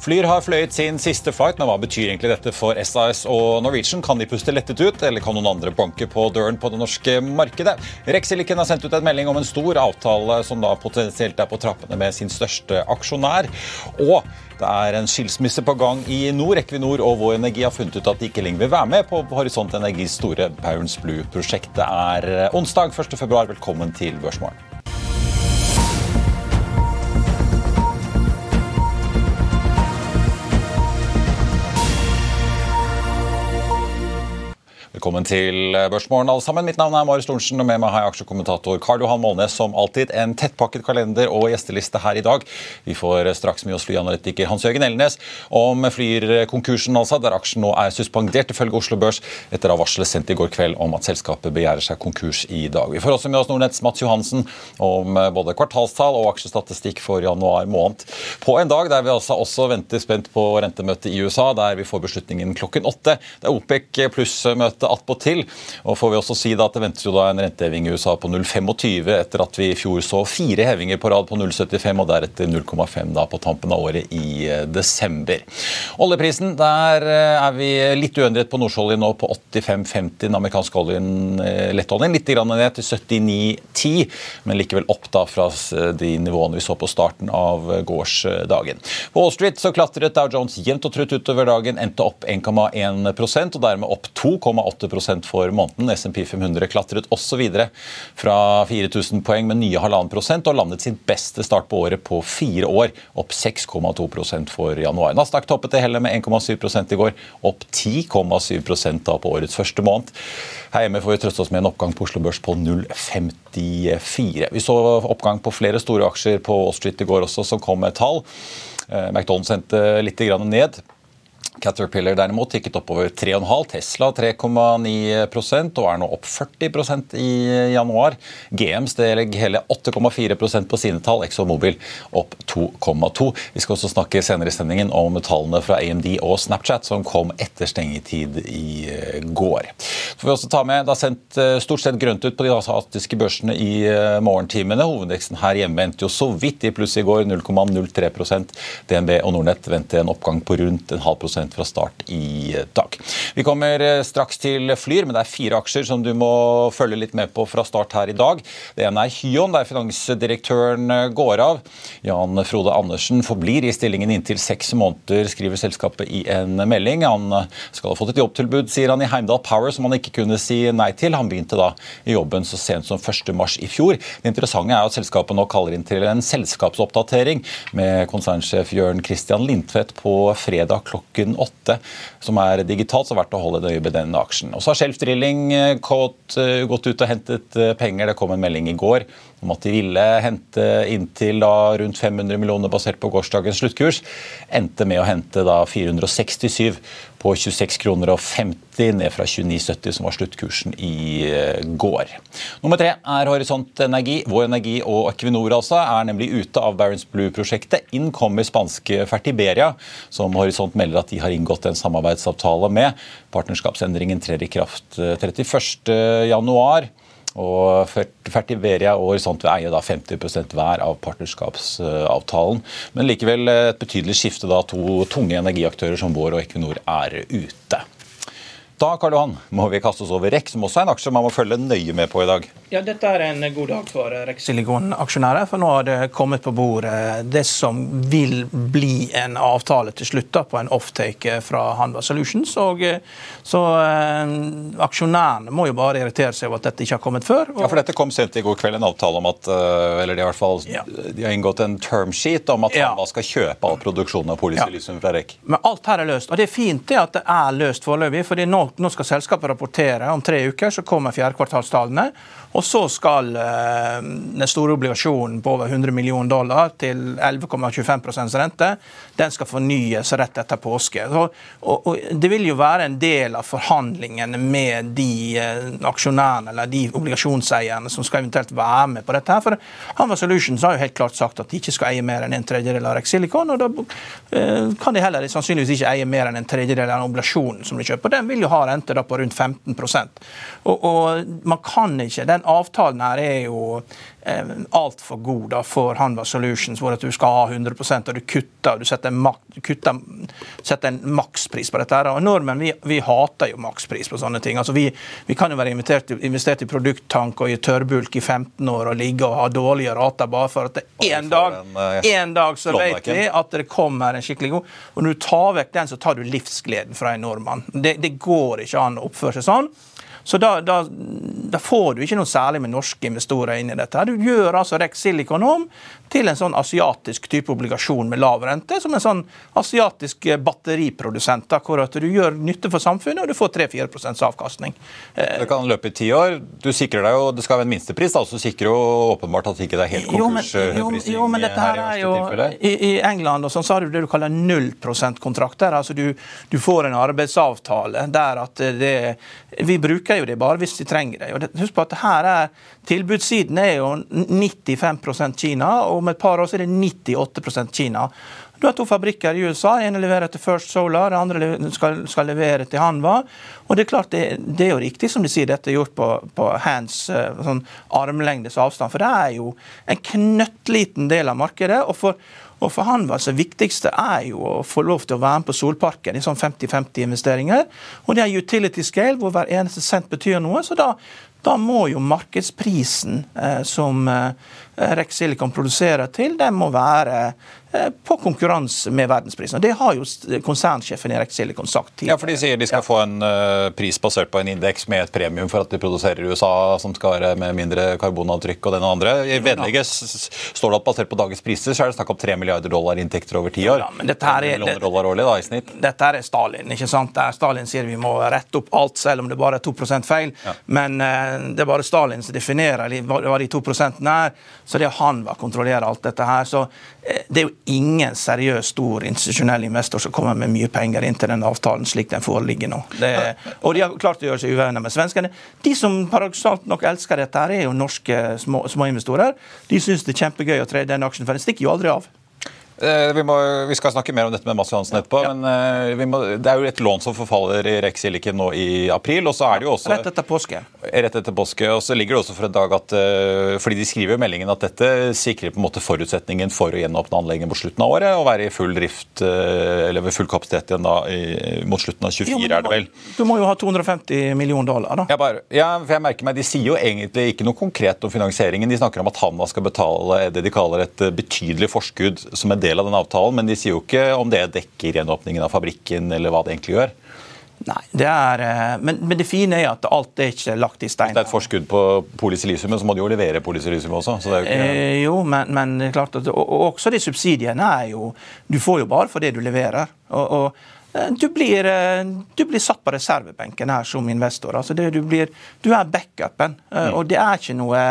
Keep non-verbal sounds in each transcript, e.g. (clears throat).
Flyr har fløyet sin siste flight, men hva betyr egentlig dette for SAS og Norwegian? Kan de puste lettet ut, eller kan noen andre banke på døren på det norske markedet? Rexilicon har sendt ut en melding om en stor avtale som da potensielt er på trappene med sin største aksjonær. Og det er en skilsmisse på gang i nord. Equinor og Vår Energi har funnet ut at de ikke lenger vil være med på Horisont Energis store Barents Blue-prosjekt. Det er onsdag 1.2. Velkommen til Børsmorgen. Velkommen til Børsmorgen, alle sammen. Mitt navn er Marius Lorentzen, og med meg har jeg aksjekommentator Karl Johan Målnes. Som alltid en tettpakket kalender og gjesteliste her i dag. Vi får straks med oss flyanalytiker Hans-Jørgen Elnes om Flyr-konkursen, altså, der aksjen nå er suspendert ifølge Oslo Børs etter å ha varslet sendt i går kveld om at selskapet begjærer seg konkurs i dag. Vi får også med oss Nordnetts Mats Johansen om både kvartalstall og aksjestatistikk for januar måned. På en dag der vi altså også venter spent på rentemøtet i USA, der vi får beslutningen klokken åtte. Det er OPEC pluss-møte attpåtil. Og får vi også si da at Det ventes jo da en renteheving i USA på 0,25 etter at vi i fjor så fire hevinger på rad på 0,75 og deretter 0,5 da på tampen av året i desember. Oljeprisen, der er vi litt uendret på nordsjøoljen nå på 85,50. Den amerikanske oljen, lettoljen litt grann ned til 79,10, men likevel opp da fra de nivåene vi så på starten av gårsdagen. På Wall Street så klatret Dow Jones jevnt og trutt utover dagen, endte opp 1,1% og dermed opp 2,8 8% for måneden. SMP 500 klatret også videre fra 4000 poeng med nye 1,5 prosent og landet sin beste start på året på fire år, opp 6,2% for januar. Nasdaq toppet det hele med 1,7 i går, opp 10,7 da på årets første måned. Her hjemme får vi trøste oss med en oppgang på Oslo Børs på 0,54. Vi så oppgang på flere store aksjer på Wall Street i går også, som kom med tall. McDonald's sendte litt ned. Caterpillar derimot tikket oppover 3,5 Tesla 3,9% og er nå opp 40% i januar. GM steg hele 8,4% på sine tall. ExoMobil opp 2,2. Vi skal også snakke senere i sendingen om tallene fra AMD og Snapchat som kom etter stengetid i eh, går. Så får vi også ta med, Det har sendt eh, stort sett grønt ut på de asiatiske børsene i eh, morgentimene. Hovedveksten her hjemme endte jo så vidt i pluss i går, 0,03% DNB og Nordnett venter en oppgang på rundt en halv prosent fra start i dag. Vi kommer eh, straks til Flyr, men det er fire aksjer som du må følge litt med på fra start her i dag. Det ene er Hyon, der finansdirektøren eh, går av. Jan Frode Andersen forblir i stillingen inntil seks måneder, skriver selskapet i en melding. Han skal ha fått et jobbtilbud, sier han, i Heimdal Power som han ikke kunne si nei til. Han begynte da i jobben så sent som 1.3 i fjor. Det interessante er at selskapet nå kaller inn til en selskapsoppdatering med konsernsjef Jørn Christian Lindtvedt på fredag klokken 8, som er digitalt, så verdt å holde et øye med den aksjen. Og så har Shelf Drilling eh, gått, eh, ut og hentet eh, penger. Det kom en melding i går om at de ville hente inntil da rundt 500 millioner basert på gårsdagens sluttkurs. Endte med å hente da 467 på 26 kroner og 50 ned fra 29,70 som var sluttkursen i går. Nummer tre er Horisont Energi. Vår Energi og Equinor altså er nemlig ute av Barents Blue-prosjektet. Inn kommer spanske Fertiberia, som Horisont melder at de har inngått en samarbeidsavtale med. Partnerskapsendringen trer i kraft 31.1. Og Fertiveria og Horisont vil eie da 50% hver av partnerskapsavtalen. Men likevel et betydelig skifte da to tunge energiaktører som vår og Equinor er ute. Da Karl Johan, må vi kaste oss over REC, som også er en aksje man må følge nøye med på i dag. Ja, Dette er en god dag for Rexilicon-aksjonærer, for nå har det kommet på bordet det som vil bli en avtale til slutt da, på en offtake fra Hanva Solutions. Og, eh, så eh, aksjonærene må jo bare irritere seg over at dette ikke har kommet før. Og... Ja, for Dette kom sent i går kveld, en avtale om at eh, eller de, i hvert fall, ja. de har inngått en term sheet om at ja. Hanva skal kjøpe all produksjonen av polysilisium fra REC. Men alt her er løst. Og det er fint det at det er løst foreløpig, for nå, nå skal selskapet rapportere. Om tre uker så kommer fjerdekvartalstallene. Og så skal eh, den store obligasjonen på over 100 millioner dollar til 11,25% rente, den skal fornyes rett etter påske. Og, og, det vil jo være en del av forhandlingene med de eh, aksjonærene eller de obligasjonseierne som skal eventuelt være med på dette. her, For Hanva Solutions har jo helt klart sagt at de ikke skal eie mer enn en tredjedel av Rexilicon. og Da eh, kan de heller sannsynligvis ikke eie mer enn en tredjedel av obligasjonen som de kjøper. Den vil jo ha rente da på rundt 15 og, og man kan ikke, den den avtalen her er jo eh, altfor god da, for Hanva Solutions, hvor at du skal ha 100 og du kutter, du setter, mak kutter, setter en makspris på dette. her, og Nordmenn vi, vi hater jo makspris på sånne ting. altså Vi, vi kan jo være investert, investert, i produkttank og i tørrbulk i 15 år og ligge og ha dårlige rater bare for at en dag, eh, en dag så vet vi at det kommer en skikkelig god Og når du tar vekk den, så tar du livsgleden fra en nordmann. Det, det går ikke an å oppføre seg sånn. Så da, da, da, får du ikke noe særlig med norske investorer inn i dette. Du gjør altså Rex Silicon om til en sånn asiatisk type obligasjon med lav rente, som en sånn asiatisk batteriprodusent, hvor at du gjør nytte for samfunnet og du får 3-4% avkastning. Det kan løpe i ti år. Du sikrer deg jo, Det skal være en minstepris, da, så sikrer jo åpenbart at det ikke er helt konkursprising. Jo, jo, men dette her er jo, i, i, England og sånn, så har du det du kaller 0% kontrakter. altså du, du får en arbeidsavtale der at det Vi bruker jo det bare hvis de trenger det. Og husk på at her er Tilbudssiden er jo 95% Kina, og om et par år så er det 98% Kina. Du har to fabrikker i USA. ene leverer til First Solar, den andre skal, skal, levere til Hanva. Og Det er klart det, det, er jo riktig som de sier, dette er gjort på, på hands eh, sånn armlengdes avstand. For det er jo en knøttliten del av markedet. og for og for han var det viktigste er jo å få lov til å være med på Solparken i sånn 50-50-investeringer. Og det er utility scale, hvor hver eneste cent betyr noe. Så da, da må jo markedsprisen eh, som eh, Rex Silicon produserer til, den må være Eh, på konkurranse med verdensprisen. Det har jo konsernsjefen i REC Silicon sagt tidligere. Ja, for De sier de skal ja. få en uh, pris basert på en indeks med et premium for at de produserer i USA, som skal være med mindre karbonavtrykk og den andre. I vedlegget står det at basert på dagens priser så er det snakk om 3 milliarder dollar inntekter over ti år. Ja, men dette her er, årlig, da, i snitt. Dette er Stalin. ikke sant? Der Stalin sier vi må rette opp alt, selv om det bare er 2 feil. Ja. Men det er bare Stalin som definerer hva de 2% er. Så det er han som kontrollerer alt dette her. Så uh, det er jo ingen seriøs stor institusjonell investor som kommer med mye penger inn til den avtalen slik den foreligger nå. Det, og de har klart å gjøre seg uvenner med svenskene. De som paradoksalt nok elsker dette, her er jo norske små, småinvestorer. De syns det er kjempegøy å tre den aksjen, for den stikker jo aldri av. Eh, vi, må, vi, skal snakke mer om dette med Mats Johansen etterpå. Ja. men uh, må, Det er jo et lån som forfaller i Rex Silicon nå i april. og så er det jo også... Rett etter påske. Rett etter påske, og så ligger det også for en dag at uh, fordi De skriver i meldingen at dette sikrer på en måte forutsetningen for å gjenåpne anlegget mot slutten av året og være i full drift eller ved full kapasitet igjen da i, mot slutten av 24, jo, er det vel? Du må jo ha 250 millioner dollar, da. Ja, bare, ja, for jeg merker meg, De sier jo egentlig ikke noe konkret om finansieringen. De snakker om at Hanna skal betale det de kaller et betydelig forskudd som en del av den avtalen. men de sier jo ikke om det dekker gjenåpningen av fabrikken, eller hva det egentlig gjør. Nei, det er, eh, men, men, det fine er at alt er ikke lagt i stein. Det er et forskudd på polysilisium, men så må de jo levere polysilisium også. så det er jo ikke... Eh, jo, men, men klart at, og, og, også de subsidiene er jo Du får jo bare for det du leverer. og, og du blir, eh, du blir, satt på reservebenken her som investor. Altså det, du, blir, du, er backupen. Mm. Og det er noe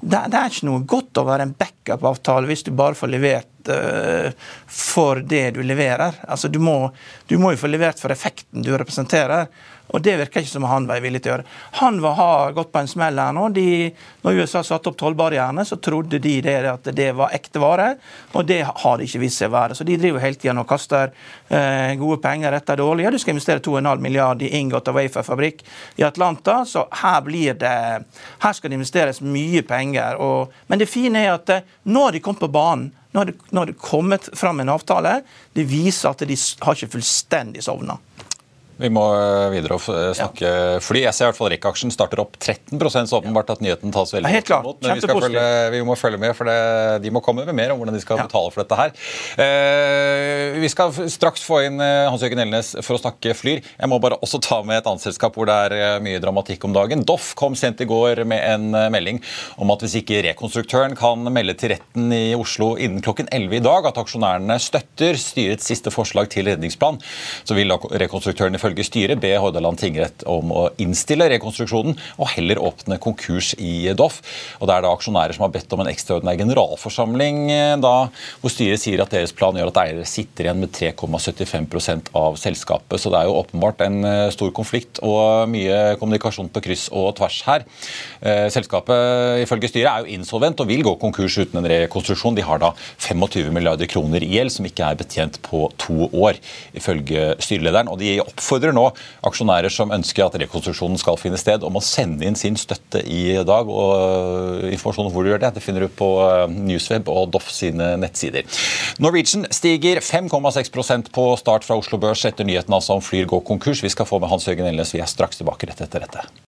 det, det, er ikke noe godt å være en backup-avtale hvis du bare får levert uh, for det du leverer. Altså, du, må, du må jo få levert for effekten du representerer. Og det virker ikke som han var villig til å gjøre. Han var, har gått på en smell her nå. De, når USA satte opp tollbarrierene, så trodde de det, at det var ekte vare, og det har det ikke vist seg å være. Så de driver hele tida og kaster eh, gode penger etter dårlig. Ja, du skal investere 2,5 milliard i Ingot og Wafer-fabrikk i Atlanta, så her blir det Her skal det investeres mye penger. Og, men det fine er at eh, nå har de kommet på banen. Nå har, nå har det kommet fram en avtale. Det viser at de har ikke fullstendig sovna. Vi må eh, videre og snakke snakke fly. Jeg ser i hvert fall REC-aksjen starter opp 13% så åpenbart at nyheten tas veldig Helt klart. imot. Men vi, følge, vi, må følge med, for det, de må komme med mer om hvordan de skal ja. betale for dette her. Eh, vi skal straks få inn eh, Hans-Jørgen Elnes for å snakke Flyr. Jeg må bare også ta med et annet selskap hvor det er mye dramatikk om dagen. Doff kom sent i går med en melding om at hvis ikke rekonstruktøren kan melde til retten i Oslo innen klokken 11 i dag at aksjonærene støtter styrets siste forslag til redningsplan, så vil rekonstruktøren ifølge ifølge styret be Hordaland tingrett om å innstille rekonstruksjonen og heller åpne konkurs i Doff. Og Det er da aksjonærer som har bedt om en ekstraordinær generalforsamling eh, da, hvor styret sier at deres plan gjør at eiere sitter igjen med 3,75% av selskapet. Så det er jo åpenbart en eh, stor konflikt og mye kommunikasjon på kryss og tvers her. Eh, selskapet ifølge styret er jo insolvent og vil gå konkurs uten en rekonstruksjon. De har da 25 milliarder kroner i gjeld som ikke er betjent på to år, ifølge styrelederen. og de oppfordrer oppfordrer nå aksjonærer som ønsker at rekonstruksjonen skal finne sted, om å sende inn sin støtte i dag. og øh, Informasjon om hvor du gjør det, det finner du på øh, Newsweb og Doff sine nettsider. Norwegian stiger 5,6% på start fra Oslo Børs etter nyheten altså om Flyr går konkurs. Vi skal få med Hans Jørgen Elnes. Vi er straks tilbake rett etter dette.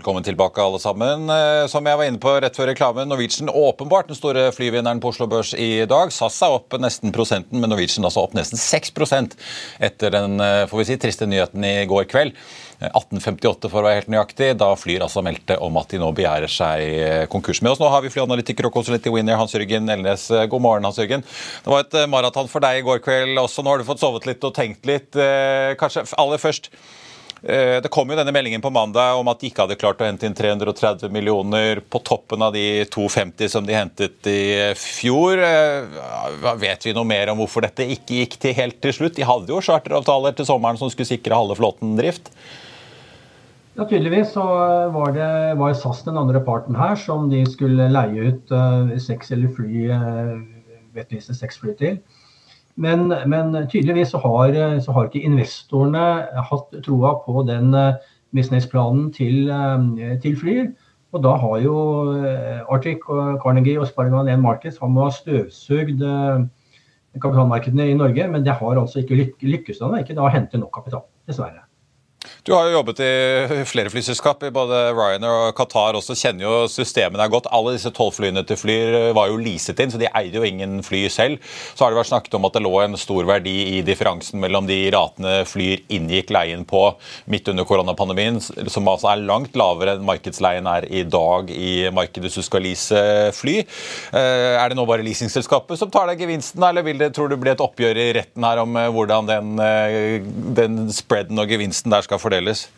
Velkommen tilbake, alle sammen. Eh, som jeg var inne på rett før reklamen, Norwegian åpenbart den store flyvinneren på Oslo Børs i dag. SAS er opp nesten prosenten, men Norwegian altså opp nesten 6 etter den eh, får vi si, triste nyheten i går kveld. 1858 for å være helt nøyaktig, da Flyr altså meldte om at de nå begjærer seg eh, konkurs. Med oss nå har vi flyanalytiker og konsulent i Winner, Hans-Jørgen Elnes. God morgen, Hans-Jørgen. Det var et maraton for deg i går kveld også. Nå har du fått sovet litt og tenkt litt. Kanskje aller først Eh, det kom jo denne meldingen på mandag om at de ikke hadde klart å hente inn 330 millioner på toppen av de 250 som de hentet i fjor. Eh, vet vi noe mer om hvorfor dette ikke gikk til helt til slutt? De hadde jo charteravtaler til sommeren som skulle sikre halve flåten drift. Ja, Tydeligvis så var, det, var SAS den andre parten her som de skulle leie ut seks eller fly, uh, vettvise seks fly til. Men, men tydeligvis så har, så har, ikke investorene hatt troa på den eh, businessplanen til, eh, til Flyr. Og da har jo eh, Arctic Carnegie og Sparebank 1 Markets han må ha støvsugd kapitalmarkedene i Norge, men det har altså ikke lykkes ennå ikke da å hente nok kapital, dessverre. Du har jo jobbet i flere flyselskap, i både Ryanair og Qatar også. Kjenner jo systemene godt. Alle disse tolv flyene til Flyr var jo leaset inn, så de eide jo ingen fly selv. Så har det vært snakket om at det lå en stor verdi i differansen mellom de ratene Flyr inngikk leien på midt under koronapandemien, som altså er langt lavere enn markedsleien er i dag i markedet du skal lease fly. Eh, er det nå bare leasingselskapet som tar deg gevinsten, eller vil det, tror du bli et oppgjør i retten her om eh, hvordan den, eh, den spreaden og gevinsten der skal fordeles? Fordeles?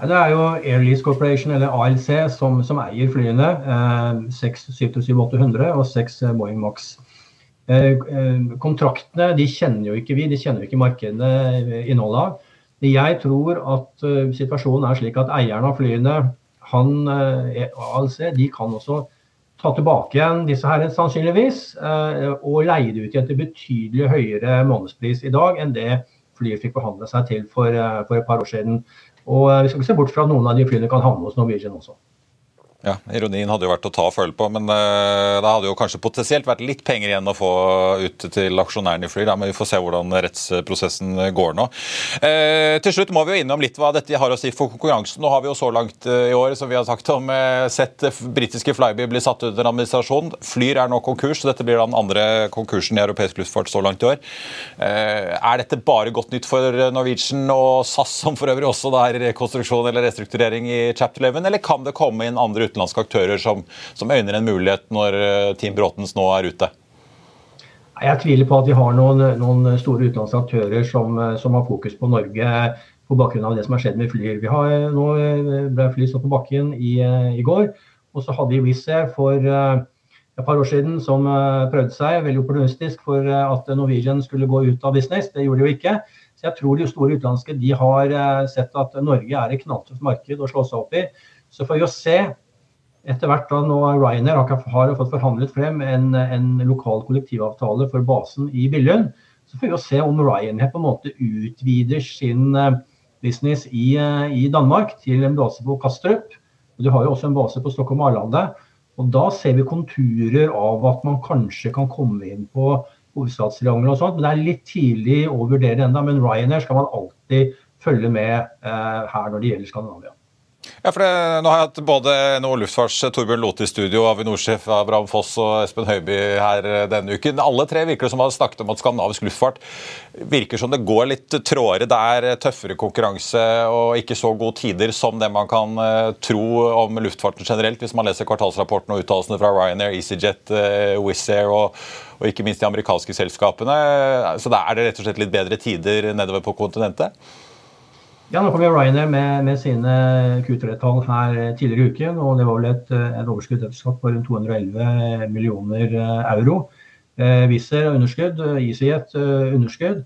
Det er jo Air Lease Corporation, eller ALC, som, som eier flyene. Eh, 737-800 og 6 eh, Boeing Max. Eh, eh, kontraktene de kjenner jo ikke vi, de kjenner jo ikke markedene eh, innholdet av. Jeg tror at uh, situasjonen er slik at eierne av flyene, han, uh, ALC, de kan også ta tilbake igjen disse her sannsynligvis, uh, og leie det ut igjen til betydelig høyere månedspris i dag enn det flyet fikk forhandle seg til for, eh, for et par år siden. Og eh, Vi skal ikke se bort fra at noen av de flyene kan havne hos Norwegian også. Ja, Ironien hadde jo vært å ta og føle på, men uh, det hadde jo kanskje potensielt vært litt penger igjen å få ut til aksjonærene i Flyr. Men vi får se hvordan rettsprosessen går nå. Uh, til slutt må vi jo innom litt hva dette har å si for konkurransen. Nå har vi jo så langt uh, i år som vi har sagt om sett britiske Flyby bli satt under administrasjon. Flyr er nå konkurs, så dette blir den andre konkursen i europeisk luftfart så langt i år. er dette bare godt nytt for Norwegian og SAS, som for øvrig også er rekonstruksjon eller restrukturering i Chapter 11, eller kan det komme inn andre utenlandske aktører som, som øyner en mulighet når eh, Team Bråtens nå er ute? Jeg tviler på at vi har noen, noen store utenlandske aktører som, eh, som, har fokus på Norge på bakgrunn av det som har skjedd med Flyr. Vi har, nå eh, ble Flyr stått på bakken i, i, går, og så hadde vi Wizz Air for et par år siden som prøvde seg veldig opportunistisk for at Norwegian skulle gå ut av business. Det gjorde de jo ikke. Så jeg tror de store utenlandske de har sett at Norge er et knalltøft marked å slå seg opp i. Så får vi jo se etter hvert da nå Ryanair har fått forhandlet frem en, en lokal kollektivavtale for basen i Billund. Så får vi jo se om Ryanair på en måte utvider sin business i, eh, i, Danmark til en base på Kastrup. Og de har jo også en base på Stockholm-Arlande. Og da ser vi konturer av at man kanskje kan komme inn på hovedstadstriangelet og sånt. Men det er litt tidlig å vurdere ennå. Men Ryanair skal man alltid følge med eh, her når det gjelder Skandinavia. Ja, for det, Nå har jeg hatt både NHO Luftfarts Torbjørn Lote i studio, Avinor-sjef Abraham Foss og Espen Høiby her eh, denne uken. Alle tre virker som har snakket om at skandinavisk luftfart virker som det går litt trådere. Det er tøffere konkurranse og ikke så gode tider som det man kan tro om luftfarten generelt, hvis man leser kvartalsrapporten og uttalelsene fra Ryanair, EasyJet, Wizz Air og, og, ikke minst de amerikanske selskapene. Så da er det rett og slett litt bedre tider nedover på kontinentet? Ja, Nå kom jo Ryanair med, med sine Q3-tall her tidligere i uken. og Det var vel et, et overskudd på rundt 211 millioner euro. Eh, Wizz Air underskudd, EasyJet underskudd.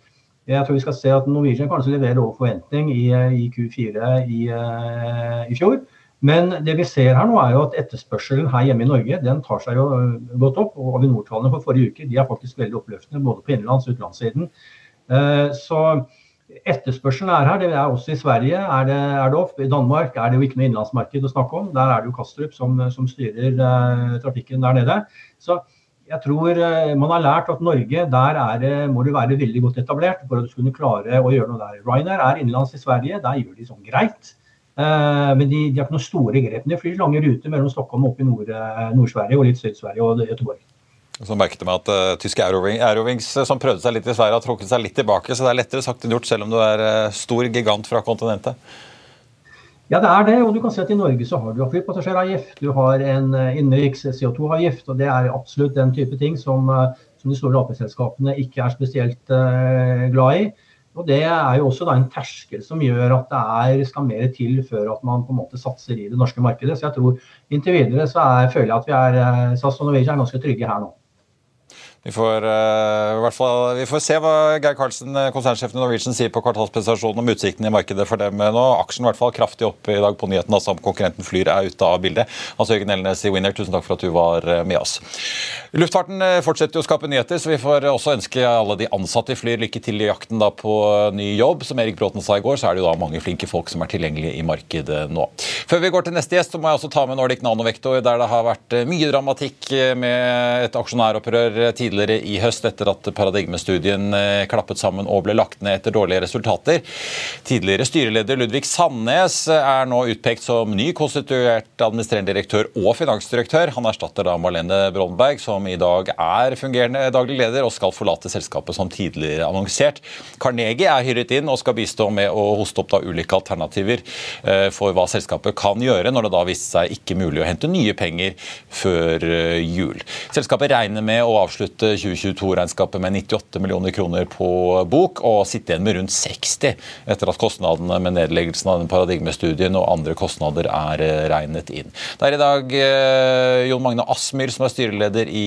Jeg tror vi skal se at Norwegian kanskje leverer over forventning i, i Q4 i, i, fjor. Men det vi ser her nå er jo at etterspørselen her hjemme i Norge den tar seg jo godt opp. og Avinor-tallene for forrige uke de er faktisk veldig oppløftende både på innenlands- og utenlandssiden. Så Etterspørselen er her, det er også i Sverige. Er det, er det opp? I Danmark er det jo ikke noe innenlandsmarked å snakke om. Der er det jo Kastrup som, som styrer uh, trafikken der nede. Så jeg tror uh, man har lært at Norge, der det, må du være veldig godt etablert for at du skulle klare å gjøre noe der. Ryanair er innenlands i Sverige, der gjør de sånn greit. Uh, men de, de, har ikke noen store grep. De flyr lange ruter mellom Stockholm og opp i Nord-Sverige Nord og litt Syd-Sverige og Göteborg. Så merket jeg meg at uh, tyske Aerowings, Aerowings uh, som prøvde seg litt i Sverige, har trukket seg litt tilbake. Så det er lettere sagt enn gjort, selv om du er uh, stor gigant fra kontinentet. Ja, det er det. Og du kan se at i Norge så har du flypassasjeravgift, du har en innenriks CO2-avgift. Og det er absolutt den type ting som, som de store AP-selskapene ikke er spesielt glad i. Og Det er jo også en terskel som gjør at det er, skal mer til før at man på en måte satser i det norske markedet. Så jeg tror inntil videre så er, føler jeg at vi er, SAS og Norwegian er ganske trygge her nå. Vi får, uh, fall, vi får se hva Geir Karlsen, eh, konsernsjefen i Norwegian, sier på kvartalspresentasjonen om utsiktene i markedet for dem nå. Aksjen i hvert fall kraftig opp i dag på nyheten, altså om konkurrenten Flyr er ute av bildet. Hans Jørgen Elnes i Winner, tusen takk for at du var eh, med oss. Luftfarten fortsetter å skape nyheter, så vi får også ønske alle de ansatte i Flyr lykke til i jakten på ny jobb. Som Erik Bråten sa i går, så er det jo da mange flinke folk som er tilgjengelige i markedet nå. Før vi går til neste gjest, så må jeg også ta med Nordic Nanovektor, der det har vært mye dramatikk med et aksjonæropprør tidligere i høst etter at paradigmestudien eh, klappet sammen og ble lagt ned etter dårlige resultater. Tidligere styreleder Ludvig Sandnes er nå utpekt som ny konstituert administrerende direktør og finansdirektør. Han erstatter da Marlene Brondberg, som i dag er fungerende daglig leder og skal forlate selskapet som tidligere annonsert. Carnegie er hyret inn og skal bistå med å hoste opp da ulike alternativer eh, for hva selskapet kan gjøre når det da viste seg ikke mulig å hente nye penger før eh, jul. Selskapet regner med å avslutte 2022-regnskapet med 98 millioner kroner på bok, og sitte igjen med rundt 60 etter at kostnadene med nedleggelsen av den paradigmestudien og andre kostnader er eh, regnet inn. Det er i dag Jon Magne Asmyr som er styreleder i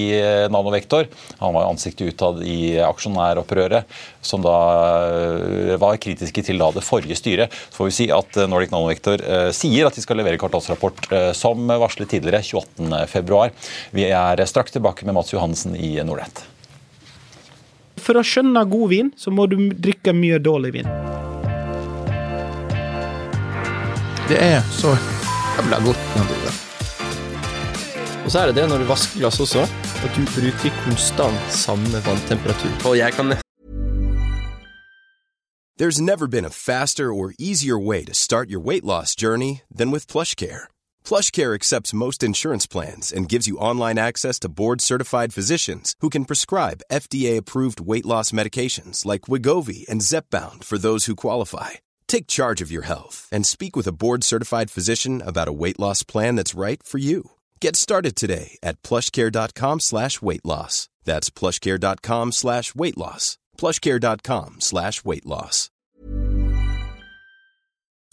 Nanovektor. Han var ansiktet utad i aksjonæropprøret, som da var kritiske til da det forrige styret. Så får vi si at Nordic Nanovektor sier at de skal levere kvartalsrapport som varslet tidligere, 28.2. Vi er straks tilbake med Mats Johansen i Nordnett. For å skjønne god vin, så må du drikke mye dårlig vin. Det er så jævla godt. Og så er det det når du vasker glass også, at du bruker konstant samme vanntemperatur. Og jeg kan There's never been a faster or easier way to start your weight loss journey than with PlushCare. PlushCare accepts most insurance plans and gives you online access to board-certified physicians who can prescribe FDA-approved weight loss medications like Wigovi and Zepbound for those who qualify. Take charge of your health and speak with a board-certified physician about a weight loss plan that's right for you. Get started today at plushcare.com slash weight loss. That's plushcare.com slash weight loss. plushcare.com slash weight loss.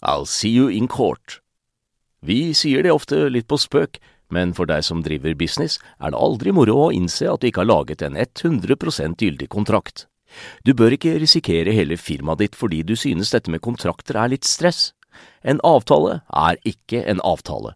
I'll see you in court. Vi sier det ofte litt på spøk, Men for deg som driver business, er det aldri moro å innse at du ikke har laget en 100% gyldig kontrakt. Du bør ikke risikere hele firmaet ditt fordi du synes dette med kontrakter er litt stress. En avtale er ikke en avtale.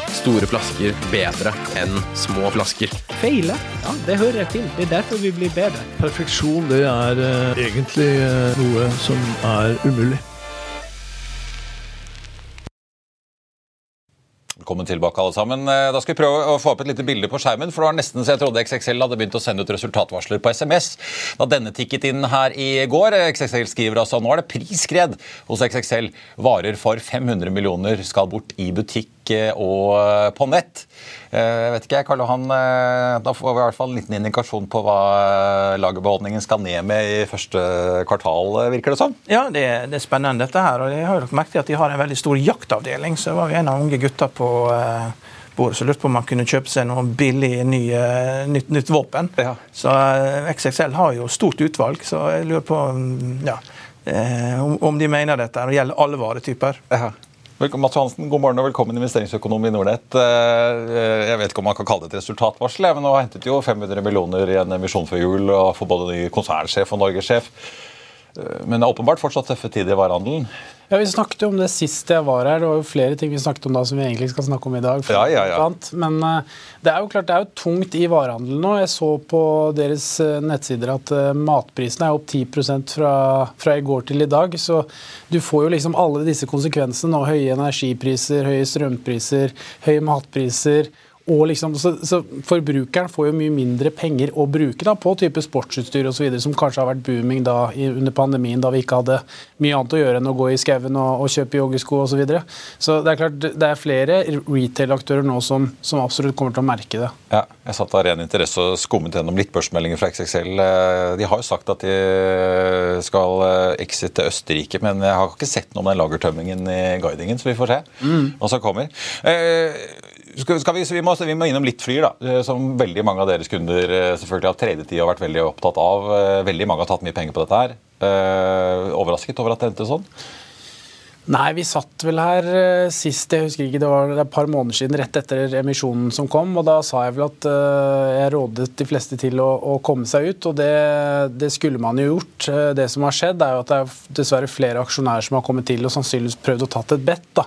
store flasker bedre enn små flasker. Feile? Ja, det hører jeg til. Det er derfor vi blir bedre. Perfeksjon, det er eh, egentlig eh, noe som er umulig. Velkommen tilbake, alle sammen. Eh, Da skal vi prøve å få opp et lite bilde på skjermen. for Det var nesten så jeg trodde XXL hadde begynt å sende ut resultatvarsler på SMS. Da denne tikket inn her i går. XXL skriver altså nå er det prisskred hos XXL. Varer for 500 millioner skal bort i butikk eh, og eh, på nett. Eh, Jeg vet ikke, Karl Johan, eh, Da får vi i hvert fall en liten indikasjon på hva eh, lagerbeholdningen skal ned med i første kvartal, eh, virker det som? Ja, det, det er spennende dette her. og Jeg har jo merket at de har en veldig stor jaktavdeling. Så var vi en av unge gutter på eh, bordet som lurte på om man kunne kjøpe seg noe billig ny, eh, nytt, nytt våpen. Så eh, XXL har jo stort utvalg, så jeg lurer på ja, eh, om, de mener dette og gjelder alle varetyper. Velkommen, Mats Johansen, god morgen og velkommen investeringsøkonom i Nordnett. Eh, Jeg vet ikke om man kan kalle det et resultatvarsel, men nå hentet jo 500 millioner i en emisjon før jul og for både ny konsernsjef og norgessjef. Eh, Men det er åpenbart fortsatt tøffe tider i varehandelen. Ja, Vi snakket jo om det sist jeg var her. Det var jo flere ting vi snakket om da som vi egentlig skal snakke om i dag. Ja, ja, ja. Men eh, det er jo klart det er jo tungt i varehandelen nå. Jeg så på deres eh, nettsider at uh, matprisene er opp 10 fra, fra i går til i dag. Så du får jo liksom alle disse konsekvensene nå. Høye energipriser, høye strømpriser, høye matpriser. Og liksom, så, så Forbrukeren får jo mye mindre penger å bruke da, på type sportsutstyr osv., som kanskje har vært booming da, i, under pandemien, da vi ikke hadde mye annet å gjøre enn å gå i skauen og, og kjøpe joggesko osv. Så, videre. så det er klart det er flere retail-aktører nå som, som absolutt kommer til å merke det. Ja, jeg satt av ren interesse og skummet gjennom litt børsmeldinger fra XXL. Eh, De har jo sagt at de skal eh, exite Østerrike, men jeg har ikke sett noe om den lagertømmingen i guidingen, så vi får se Mm. hva som kommer. Eh, skal, skal vi, vi, må, vi må innom litt Flyr, da, eh, som veldig mange av deres kunder eh, selvfølgelig har tredjetid og vært veldig opptatt av. Eh, Veldig mange har tatt mye penger på dette her. Overrasket over at det endte sånn? Nei, vi satt vel her eh, sist, jeg husker ikke, det var et par måneder siden, rett etter emisjonen som kom. og Da sa jeg vel at eh, jeg rådet de fleste til å, å komme seg ut, og det, det skulle man jo gjort. Eh, Det som har skjedd, er jo at det er dessverre flere aksjonærer som har kommet til og sannsynligvis prøvd å tatt et bet.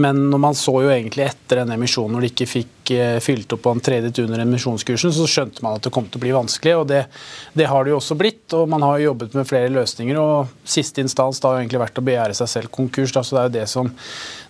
Men når man så jo egentlig etter den emisjonen, når de ikke fikk fylt opp på en tredje under emisjonskursen, så skjønte man at det kom til å bli vanskelig. og Det, det har det jo også blitt, og man har jo jobbet med flere løsninger. og Siste instans da har egentlig vært å begjære seg selv konkurs, da, så det er jo det som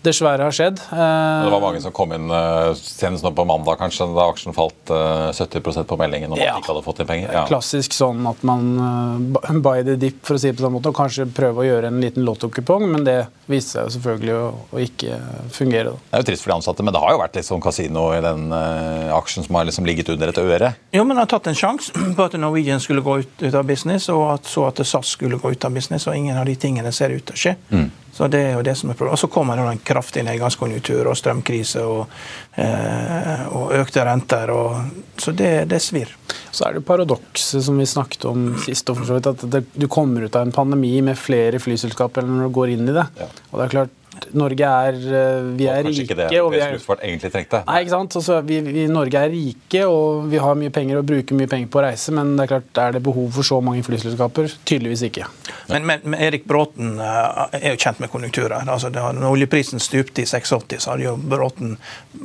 dessverre har skjedd. Eh, Det var mange som kom inn eh, senest nå på mandag, kanskje, da aksjen falt eh, 70% på meldingen om at Ja. de ikke hadde fått inn penger. Ja. Klassisk sånn at man uh, buy the dip, for å si det på den måten, og kanskje prøve å gjøre en liten lottokupong, men det viste seg jo selvfølgelig å, å ikke fungere. Da. Det er jo trist for de ansatte, men det har jo vært litt sånn kasino i den uh, aksjen som har liksom ligget under et øre. Jo, men har tatt en sjanse (clears throat) på at Norwegian skulle gå ut, ut av business, og at, så at SAS skulle gå ut av business, og ingen av de tingene ser ut til å skje. Så det er jo det som er problemet. Og så kommer det en kraftig nedgangskonjunktur og strømkrise og, eh, og økte renter. Og, så det, det svir. Så er det paradokset som vi snakket om sist, at det, du kommer ut av en pandemi med flere flyselskaper enn når du går inn i det. Og det er klart, Norge er eh, Vi er Kanskje ikke det rike. og vi er, luftfart egentlig trengte. Nei, ikke sant? Altså, vi, vi Norge er rike, og vi har mye penger og bruker mye penger på å reise, men det er klart, er det behov for så mange flyselskaper? Tydeligvis ikke. Men, men, men Erik Bråten eh, er jo kjent med konjunkturer. Altså, det, når oljeprisen stupte i 86, så hadde jo Bråten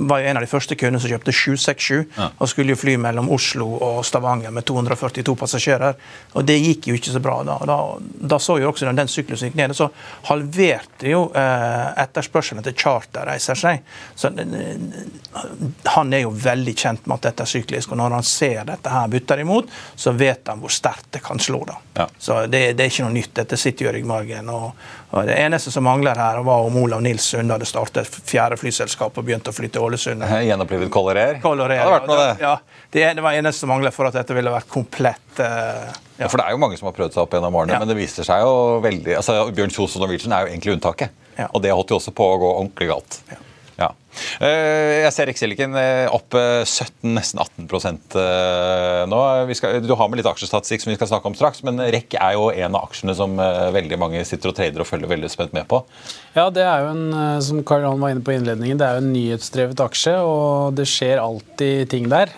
var jo en av de første kundene som kjøpte 767 Ja. og skulle jo fly mellom Oslo og Stavanger med 242 passasjerer. Og det gikk jo ikke så bra. Da, da, da så jo også når den syklusen gikk ned, så halverte jo eh, etterspørselen etter charterreiser seg. Så eh, han er jo veldig kjent med at dette er syklisk, og når han ser dette her butter imot, så vet han hvor sterkt det kan slå. da. Så det, det er ikke noe nytt. Dette sitter jo i ryggmargen. Og det eneste som mangler her, var om Olav Nils Sunde hadde startet fjerde flyselskap og begynt å fly til Ålesund. Gjenopplivet Color Air. Color Det hadde vært noe, det. Ja, det, det var eneste som manglet for at dette ville vært komplett uh, Ja, for det er jo mange som har prøvd seg opp gjennom årene, men det viser seg jo veldig altså Bjørn Kjos og Norwegian er jo egentlig unntaket. Og det holdt jo også på å gå ordentlig galt. Ja. Eh, Jeg ser opp eh, 17, nesten 18 eh, nå. Skal, du har med litt aksjestatistikk som vi skal snakke om straks, men REC er jo en av aksjene som eh, veldig mange sitter og trader og følger veldig spent med på. Ja, det er jo en, eh, som Karl Johan var inne på innledningen, det er jo en nyhetsdrevet aksje, og det skjer alltid ting der.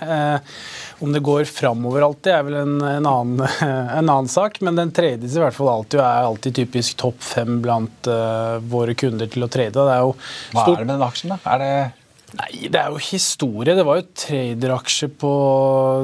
Om det går framover alltid, er vel en, en, annen, (laughs) en annen sak, men den trades i hvert fall alltid, er alltid typisk topp fem blant uh, våre kunder til å trade. Det er jo Hva er det med den aksjen, da? Er det Nei, Det er jo historie. Det var jo traderaksjer på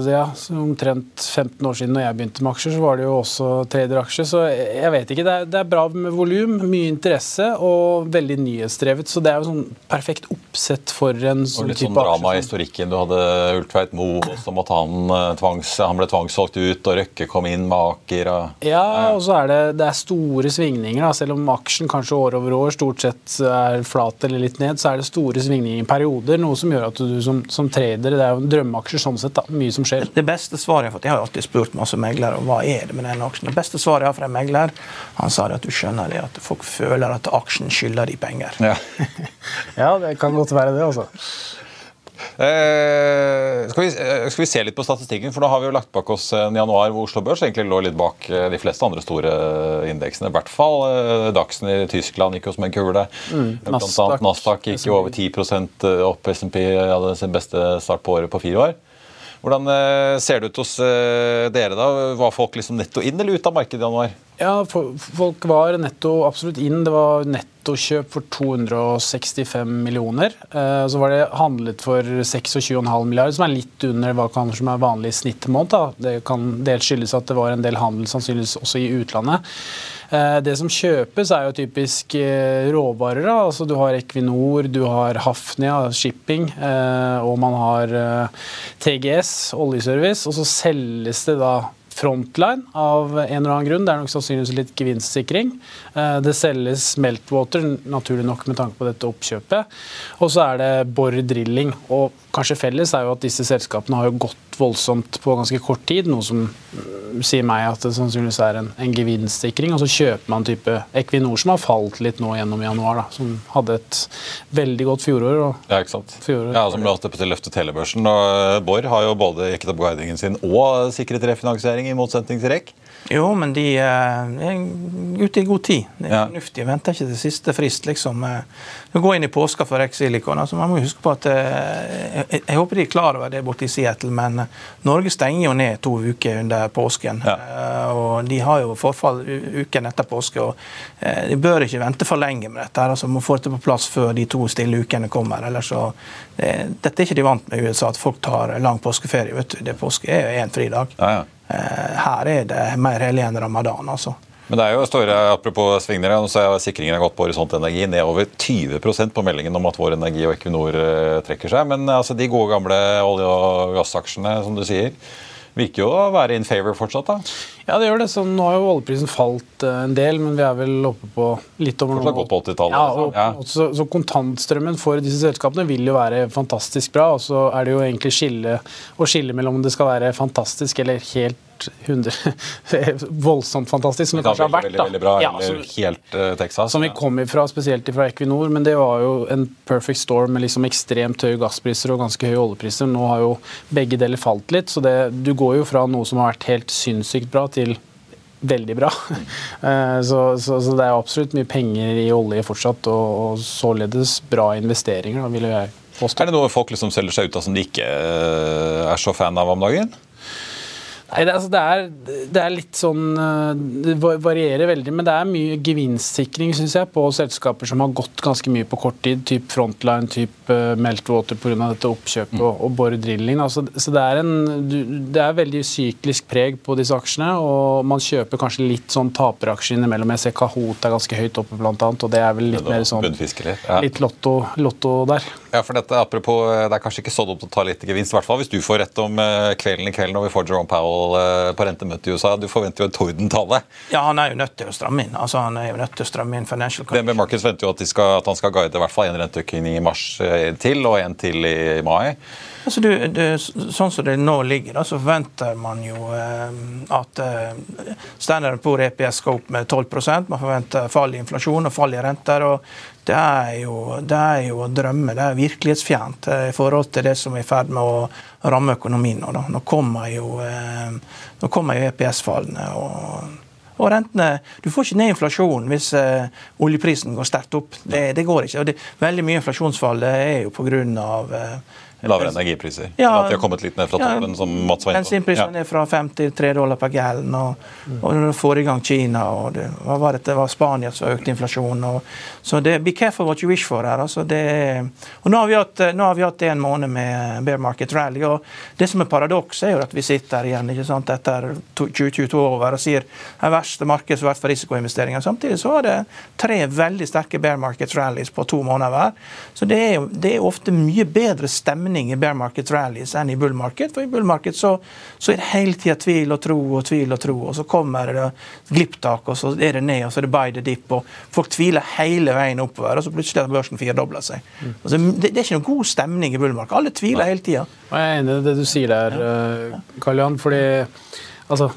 ja, omtrent 15 år siden når jeg begynte med aksjer, så var det jo også traderaksjer. Så jeg vet ikke. Det er, det er bra med volum, mye interesse og veldig nyhetsdrevet. Så det er jo sånn perfekt oppsett for en Og sånn litt sånn type drama i aksje. historikken. Du hadde Ultveit Moe, også måtte han eh, tvangs, han ble tvangssolgt ut, og Røkke kom inn med Aker. Og, Ja, og så er det, det er store svingninger. Da. Selv om aksjen kanskje år over år stort sett er flat eller litt ned, så er det store svingninger i perioder. Noe som gjør at du som, som trader Det er jo en drømmeaksjer sånn sett. da, Mye som skjer. Det beste svaret jeg har fått, jeg har alltid spurt masse meglere om hva er det med den aksjen. Det beste svaret jeg har fra en megler, han sa det at du skjønner det, at folk føler at aksjen skylder de penger. Ja. (laughs) Ja, det kan godt være det, altså. Eh, skal, vi, eh, skal vi se litt på statistikken, for nå har vi jo lagt bak oss en januar hvor Oslo Børs egentlig lå litt bak eh, de fleste andre store indeksene. I hvert fall eh, Dagsen i Tyskland gikk jo som en kule. Mm, Blant Nasdaq, annet Nasdaq gikk jo over 10% opp. SMP hadde sin beste start på året på fire år. Hvordan eh, ser det ut hos dere? da? Var folk liksom netto inn eller ut av markedet i januar? Ja, folk var netto absolutt inn. Det var nettokjøp for 265 millioner. Eh, Så var det handlet for 26,5 milliarder, som er litt under hva som er vanlig snittmåned. Det kan dels skyldes at det var en del handel sannsynligvis også i utlandet. Eh, Det som kjøpes, er jo typisk eh, råvarer. Altså, du har Equinor, du har Hafnia, shipping, og man har TGS, oljeservice. Og så selges det da Frontline av en eller annen grunn. Det er nok sannsynligvis litt gevinstsikring. Eh, Det selges Meltwater, naturlig nok med tanke på dette oppkjøpet. Og så er det Borr Drilling. Og kanskje felles er jo at disse selskapene har jo gått voldsomt på ganske kort tid, noe som mm, sier meg at det sannsynligvis er en, en gevinstsikring. Og så kjøper man type Equinor, som har falt litt nå gjennom januar, da, som hadde et veldig godt fjorår. Og Ja, ikke sant? Fjorår. Ja, som løftet til løftet telebørsen. Og Bård har jo både jekket opp guidingen sin og sikret refinansiering, i motsetning til REC. Jo, men de eh, er ute i god tid. Det er Ja. fornuftig. Venter ikke til siste frist. liksom. eh. Du går inn i påska for Rex-silikon. Altså, man må huske på at eh, jeg, jeg håper de er klar over det borte i Seattle, men eh, Norge stenger jo ned to uker under påsken. Ja. og de har jo forfall uken etter påske. og eh, De bør ikke vente for lenge med dette. altså må få det på plass før de to stille ukene kommer. ellers så, eh, Dette er ikke de vant med i USA, at folk tar lang påskeferie. vet du. Det Påske er jo én fridag. Eh, Her er det mer hellig enn ramadan, altså. Men det er jo store, apropos svingninger, nå så er sikringen har gått på Horisont Energi ned over 20% på meldingen om at Vår Energi og Equinor eh, trekker seg. Men eh, altså, de gode gamle olje- og gassaksjene, som du sier, virker jo å være in favor fortsatt. da. Ja, det gjør det. Så nå har jo oljeprisen falt eh, en del, men vi er vel oppe på litt over Fortsatt godt 80-tallet. Ja, liksom. og, Ja. så, så kontantstrømmen for disse selskapene vil jo være fantastisk bra. Og så er det jo egentlig skille, å skille mellom om det skal være fantastisk eller helt 100, (laughs) voldsomt fantastisk, som det kanskje har vært. veldig, da. veldig bra, Ja, som, helt uh, Texas. som vi kom ifra, spesielt fra Equinor, men det var jo en perfect storm med liksom ekstremt høye gasspriser og ganske høye oljepriser. Nå har jo begge deler falt litt, så det, du går jo fra noe som har vært helt sinnssykt bra, til veldig bra. (laughs) Eh, så, så, så, det er absolutt mye penger i olje fortsatt, og, og således bra investeringer, da, vil jeg påstå. Er det noe folk liksom selger seg ut av som de ikke eh, er så fan av om dagen? Nei, det, altså, det, er, det, er, litt sånn eh, Det varierer veldig, men det er mye gevinstsikring synes jeg, på selskaper som har gått ganske mye på kort tid. Typ Frontline, typ uh, Meltwater pga. dette oppkjøpet mm. og, og Borr Drilling. Altså, så det er, en, det er veldig syklisk preg på disse aksjene. Og man kjøper kanskje litt sånn taperaksjer innimellom. Jeg ser Kahoot er ganske høyt oppe, blant annet, og det er vel litt mer sånn litt lotto, lotto der. Ja, for dette, apropos, Det er kanskje ikke så dumt å ta litt gevinst, i hvert fall hvis du får rett om kvelden i kveld når vi får Jerome Powell Eh, på rentemøte i USA. Du forventer jo en tordentale. Ja, han er jo nødt til å stramme inn. Altså, han er jo nødt til å stramme inn financial DNB Markets venter jo at, skal, at, han skal guide i hvert fall én renteøkning i mars eh, til, og en til i mai. Altså, du, du, sånn som det nå ligger, da, så forventer man jo eh, at eh, standarden på EPS skal opp med 12% Man forventer fall i inflasjon og fall i renter. og det er, jo, det er jo å drømme. Det er virkelighetsfjernt eh, i forhold til det som er i ferd med å ramme økonomien nå. Da. Nå kommer jo, eh, jo EPS-fallene. og og rentene, Du får ikke ned inflasjonen hvis uh, oljeprisen går sterkt opp. Det, det går ikke. det, Veldig mye inflasjonsfall er jo pga. Uh, Lavere energipriser? Ja, at de har kommet litt ned fra toppen? Ja, som Mats var Bensinprisene. Ja. er fra 5 til 3 dollar per gallon. Og, og når du får i gang Kina og det, hva var det, det var Spania som økte inflasjonen. Og, så det, be careful what you wish for her. Altså det, og nå har, vi hatt, nå har vi hatt en måned med bear market rally. og Det som er paradoks, er jo at vi sitter igjen ikke sant, etter 2022 over og sier det verste markedet som har vært for risikoinvesteringer. Samtidig så er det tre veldig sterke bear market rallies på to måneder hver. Så det er, det er ofte mye bedre stemning stemning i bear market rallies enn i bull market. For i bull market så, så er det hele tida tvil og tro og tvil og tro, og så kommer det glipptak, og så er det ned, og så er det buy the dip, og folk tviler hele veien oppover, og så plutselig har børsen firedobla seg. Mm. Altså, det, det, er ikke noen god stemning i bull market. Alle tviler hele tida. Jeg er enig i det du sier der, eh, Karl Jan. fordi altså,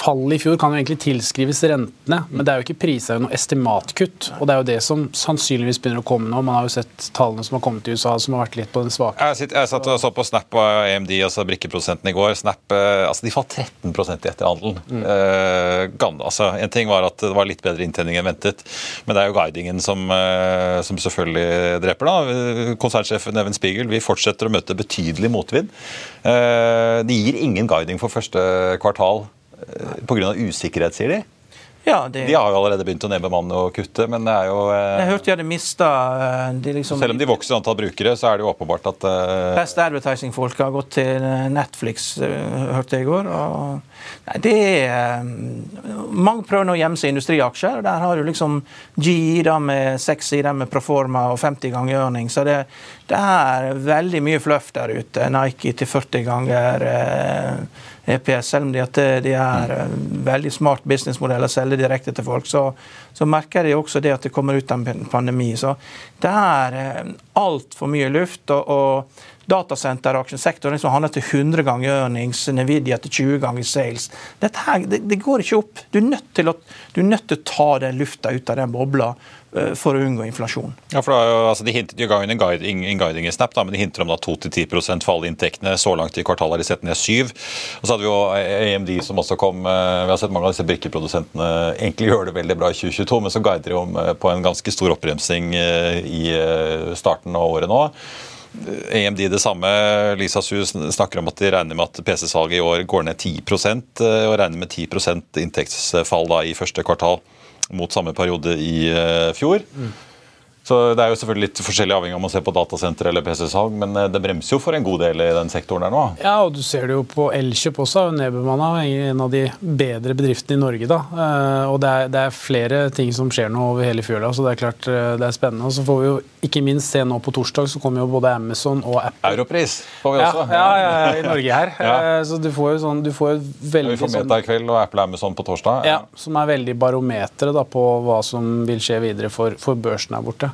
Fallet i fjor kan jo egentlig tilskrives rentene, men det er jo ikke prisa noe estimatkutt. og Det er jo det som sannsynligvis begynner å komme nå. Man har jo sett tallene som har kommet i USA som har vært litt på den svake. Jeg, sitter, jeg satt og så på Snap og AMD, altså brikkeprosenten i går. Snap, eh, altså De falt 13% i etterhandelen. Mm. Uh, altså, en ting var at det var litt bedre inntjening enn ventet, men det er jo guidingen som, uh, som selvfølgelig dreper. da. Konsernsjefen Even Spiegel vi fortsetter å møte betydelig motvind. Uh, de gir ingen guiding for første kvartal eh, pga. usikkerhet, sier de? Ja, det... De har jo allerede begynt å nedbemanne og kutte, men det er jo eh... Jeg hørte de hadde mista eh, de liksom... Selv om de vokser antall brukere, så er det jo åpenbart at eh... Best advertising-folk har gått til eh, Netflix, hørte jeg i går. Og... Nei, det er Mange prøver nå å gjemme seg i industriaksjer. og Der har du liksom GE da med 6 sider med Proforma og 50 ganger earning. Så det, det, er veldig mye fluff der ute. Nike til 40 ganger. Eh, EPS, selv om de, at de er mm. veldig smart businessmodell å selge direkte til folk, så, så, merker de også det at det kommer ut av en pandemi. Så det er eh, altfor mye luft. og, og Datasenteraksjesektoren liksom handler til 100 ganger earnings, Nvidia til 20 ganger sales. Her, det, det går ikke opp. Du er nødt til å, nødt til å ta den lufta ut av den bobla Eh, for å unngå inflasjon. Ja, for da, altså, De hintet jo en guiding, en guiding i Snap, da, men de hinter om 2-10% fall i inntektene. Så langt i kvartalet har de sett ned 7 Og så hadde vi jo AMD som også kom eh, Vi har sett mange av disse brikkeprodusentene egentlig gjør det veldig bra i 2022, men så guider de om eh, på en ganske stor oppbremsing i starten av året nå. AMD det samme. Lisa Su snakker om at de regner med at PC-salget i år går ned 10% og regner med 10% inntektsfall da i første kvartal mot samme periode i eh, fjor. Mm. Så Det er jo selvfølgelig litt forskjellig avhengig om man ser på datasenter eller PC-salg, men eh, det bremser jo for en god del i den sektoren der nå. Ja, og du ser det jo på Elkjøp også, nedbemanna. En av de bedre bedriftene i Norge. da. Eh, og det er, det er flere ting som skjer nå over hele fjøla, så det er klart det er spennende. Og så får vi jo ikke minst se nå på torsdag, så kommer jo både Amazon og Apple. Europris får vi også. Ja, ja, ja i Norge her. ja. Så du får jo sånn du får jo veldig Vi får Meta i kveld og Apple Amazon på torsdag. Ja, Som er veldig barometeret på hva som vil skje videre for, for børsen her borte.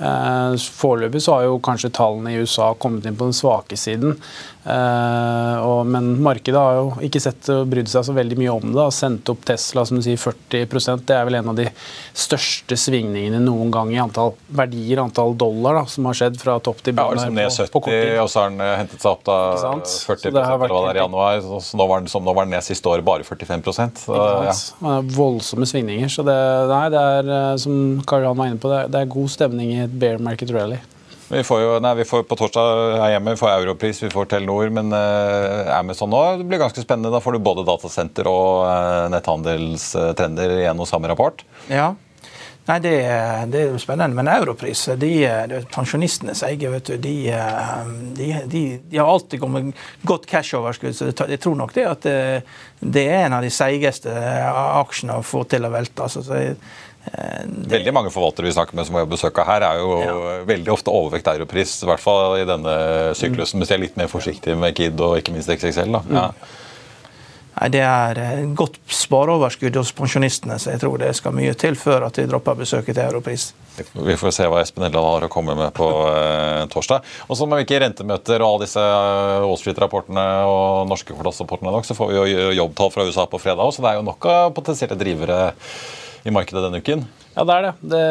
foreløpig så har jo kanskje tallene i USA kommet inn på den svake siden. Eh, men markedet har jo ikke sett og brydd seg så veldig mye om det. Har sendt opp Tesla som du sier 40% Det er vel en av de største svingningene noen gang i antall verdier, antall dollar, da, som har skjedd fra topp til bunn. Ja, liksom ned 70, og så har den eh, hentet seg opp da 40 eller hva det er i januar. Så nå var den, som nå var den ned siste året bare 45 så, ja. Voldsomme svingninger. Så det, nei, det er, eh, som Karl Johan var inne på, det er, det er god stemning i et bear market rally. Vi får jo, nei, vi får På torsdag her hjemme vi får Europris, vi får Telenor, men uh, Amazon nå det blir ganske spennende. Da får du både datasenter og uh, netthandelstrender i en og samme rapport. Ja, Nei, det, det, er spennende. Men Europris, de, de pensjonistenes eie, vet du, de, de, de, har alltid kommet godt cashoverskudd. Så jeg tror nok det at det, det er en av de seigeste aksjene å få til å velte. Altså, så jeg, Eh, det... Veldig mange forvaltere vi snakker med som har besøk av her, er jo ja. veldig ofte overvekt europris. I hvert fall i denne syklusen. Mm. hvis de er litt mer forsiktige med KID og ikke minst XXL. da. Ja. Mm. Nei, Det er eh, godt spareoverskudd hos pensjonistene, så jeg tror det skal mye til før at de dropper besøket til Europris. Vi får se hva Espen Helland har å komme med på eh, torsdag. Og så Med hvilke rentemøter og alle disse Wall Street-rapportene og norske kvartalsrapportene så får vi jo jobbtall fra USA på fredag òg, så det er jo nok av potensielle drivere i markedet denne uken? Ja, det er det. Det,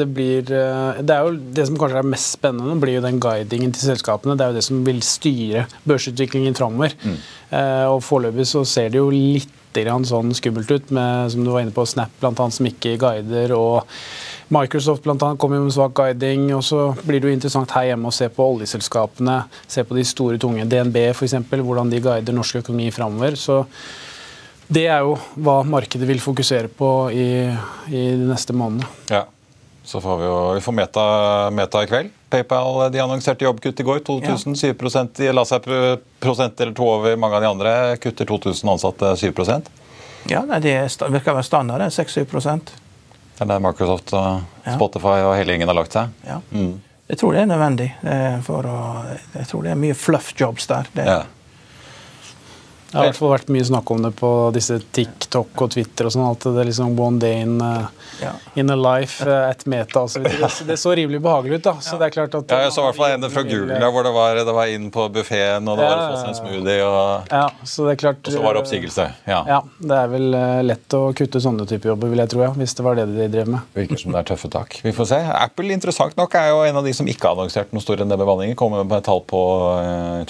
det, blir, eh, det, er jo det som kanskje er mest spennende, blir jo den guidingen til selskapene. Det er jo det som vil styre børsutviklingen framover. Mm. Eh, og foreløpig så ser det jo litt sånn skummelt ut, med, som du var inne på, Snap blant annet, som ikke guider. og Microsoft blant annet, kommer med svak guiding. og Så blir det jo interessant her hjemme å se på oljeselskapene, se på de store, tunge. DNB f.eks., hvordan de guider norsk økonomi framover. Så det er jo hva markedet vil fokusere på i, i de neste månedene. Ja. Så får vi jo vi får meta, meta, i kveld. PayPal de annonserte jobbkutt i går. 2000, ja. 7 De la seg prosent eller to over mange av de andre. Kutter 2000 ansatte 7% Ja, nei, det virker å være standard. 6-7 Det er der Microsoft og Spotify og hele gjengen har lagt seg. Ja. Mm. Jeg tror det er nødvendig. For å, jeg tror det er mye fluff jobs der. Det, ja. Det har i hvert fall vært mye snakk om det på disse TikTok og Twitter og sånn. At det liksom one day in, uh, in a life uh, at meta osv. Det, det så rimelig behagelig ut. da. Så det er klart at... Ja, jeg så i hvert fall en fra Google hvor det var, det var inn på buffeen og det var å få seg en smoothie. Og, ja, så det er klart... og så var det oppsigelse. Ja. ja. Det er vel uh, lett å kutte sånne typer jobber, vil jeg tro, ja, hvis det var det de drev med. Virker som det er tøffe tak. Vi får se. Apple interessant nok er jo en av de som ikke har annonsert noen store nedbemanninger. Kommer med et tall på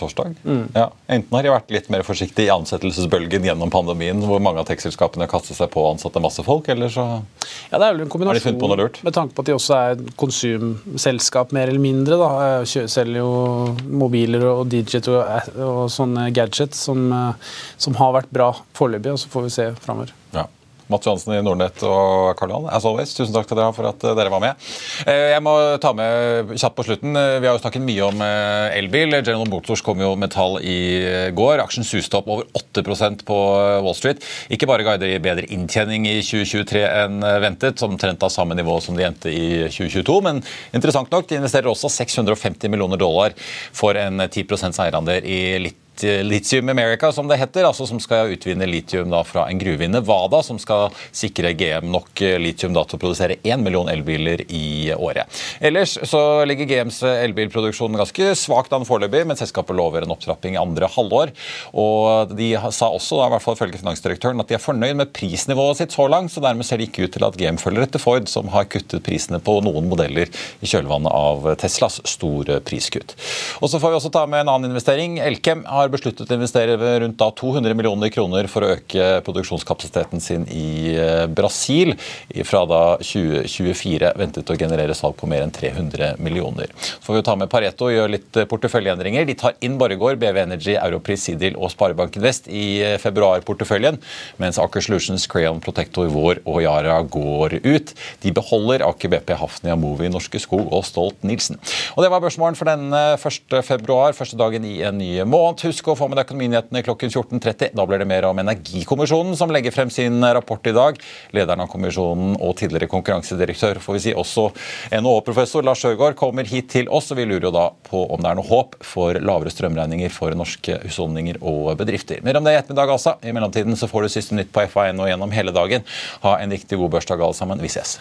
torsdag. Mm. Ja. Enten har de vært litt mer forsiktige i ansettelsesbølgen gjennom pandemien hvor mange av tekstselskapene kastet seg på og ansatte masse folk, eller så ja, det er vel en kombinasjon de på noe lurt? med tanke på at de også er konsumselskap mer eller mindre. da, Selger jo mobiler og digital og, og sånne gadgets som, som har vært bra foreløpig, og så får vi se framover. Mats Johansen i Nordnett og Karl Johan, as always, tusen takk til dere for at eh, dere var med. Eh, jeg må ta med kjapt på slutten. Eh, vi har jo snakket mye om elbil. General Motors kom jo med tall i går. Aksjen suste opp over 8% på Wall Street. Ikke bare guider de bedre inntjening i 2023 enn ventet, omtrent av samme nivå som de endte i 2022, men interessant nok, de investerer også 650 millioner dollar for en 10% eierandel i litt Lithium America, som det heter, altså som skal utvinne litium da fra en gruve i Nevada, som skal sikre GM nok eh, litium da til å produsere 1 million elbiler i året. Ellers så ligger GMs elbilproduksjon ganske svakt an foreløpig, men selskapet lover en opptrapping i andre halvår. Og De sa også, da, i hvert fall ifølge finansdirektøren, at de er fornøyd med prisnivået sitt så langt, så dermed ser det ikke ut til at GM følger etter Ford, som har kuttet prisene på noen modeller i kjølvannet av Teslas store priskutt. Og så får vi også ta med en annen investering. Elkem har har besluttet å investere rundt 200 millioner kroner for å øke produksjonskapasiteten sin i eh, Brasil. Fra da 2024 ventet å generere salg på mer enn 300 millioner. Så får vi ta med Pareto og gjøre litt eh, porteføljeendringer. De tar inn Borregaard, BV Energy, Europris, Sidil og Sparebanken Vest i februarporteføljen, mens Aker Solutions, Crayon Protector Vår og Yara går ut. De beholder Aker BP, Hafnia, Movi, Norske Skog og Stolt-Nielsen. Og Det var børsmålen for denne 1. februar, første dagen i en ny måned. Husk Husk å få med deg Økonominyhetene klokken 14.30. Da blir det mer om Energikommisjonen, som legger frem sin rapport i dag. Lederen av kommisjonen og tidligere konkurransedirektør, får vi si, også NHO-professor Lars Sjøgaard, kommer hit til oss. og Vi lurer jo da på om det er noe håp for lavere strømregninger for norske husholdninger og bedrifter. Mer om det i ettermiddag, altså. I mellomtiden så får du siste nytt på FA1 og gjennom hele dagen. Ha en riktig god børsdag, alle sammen. Vi ses.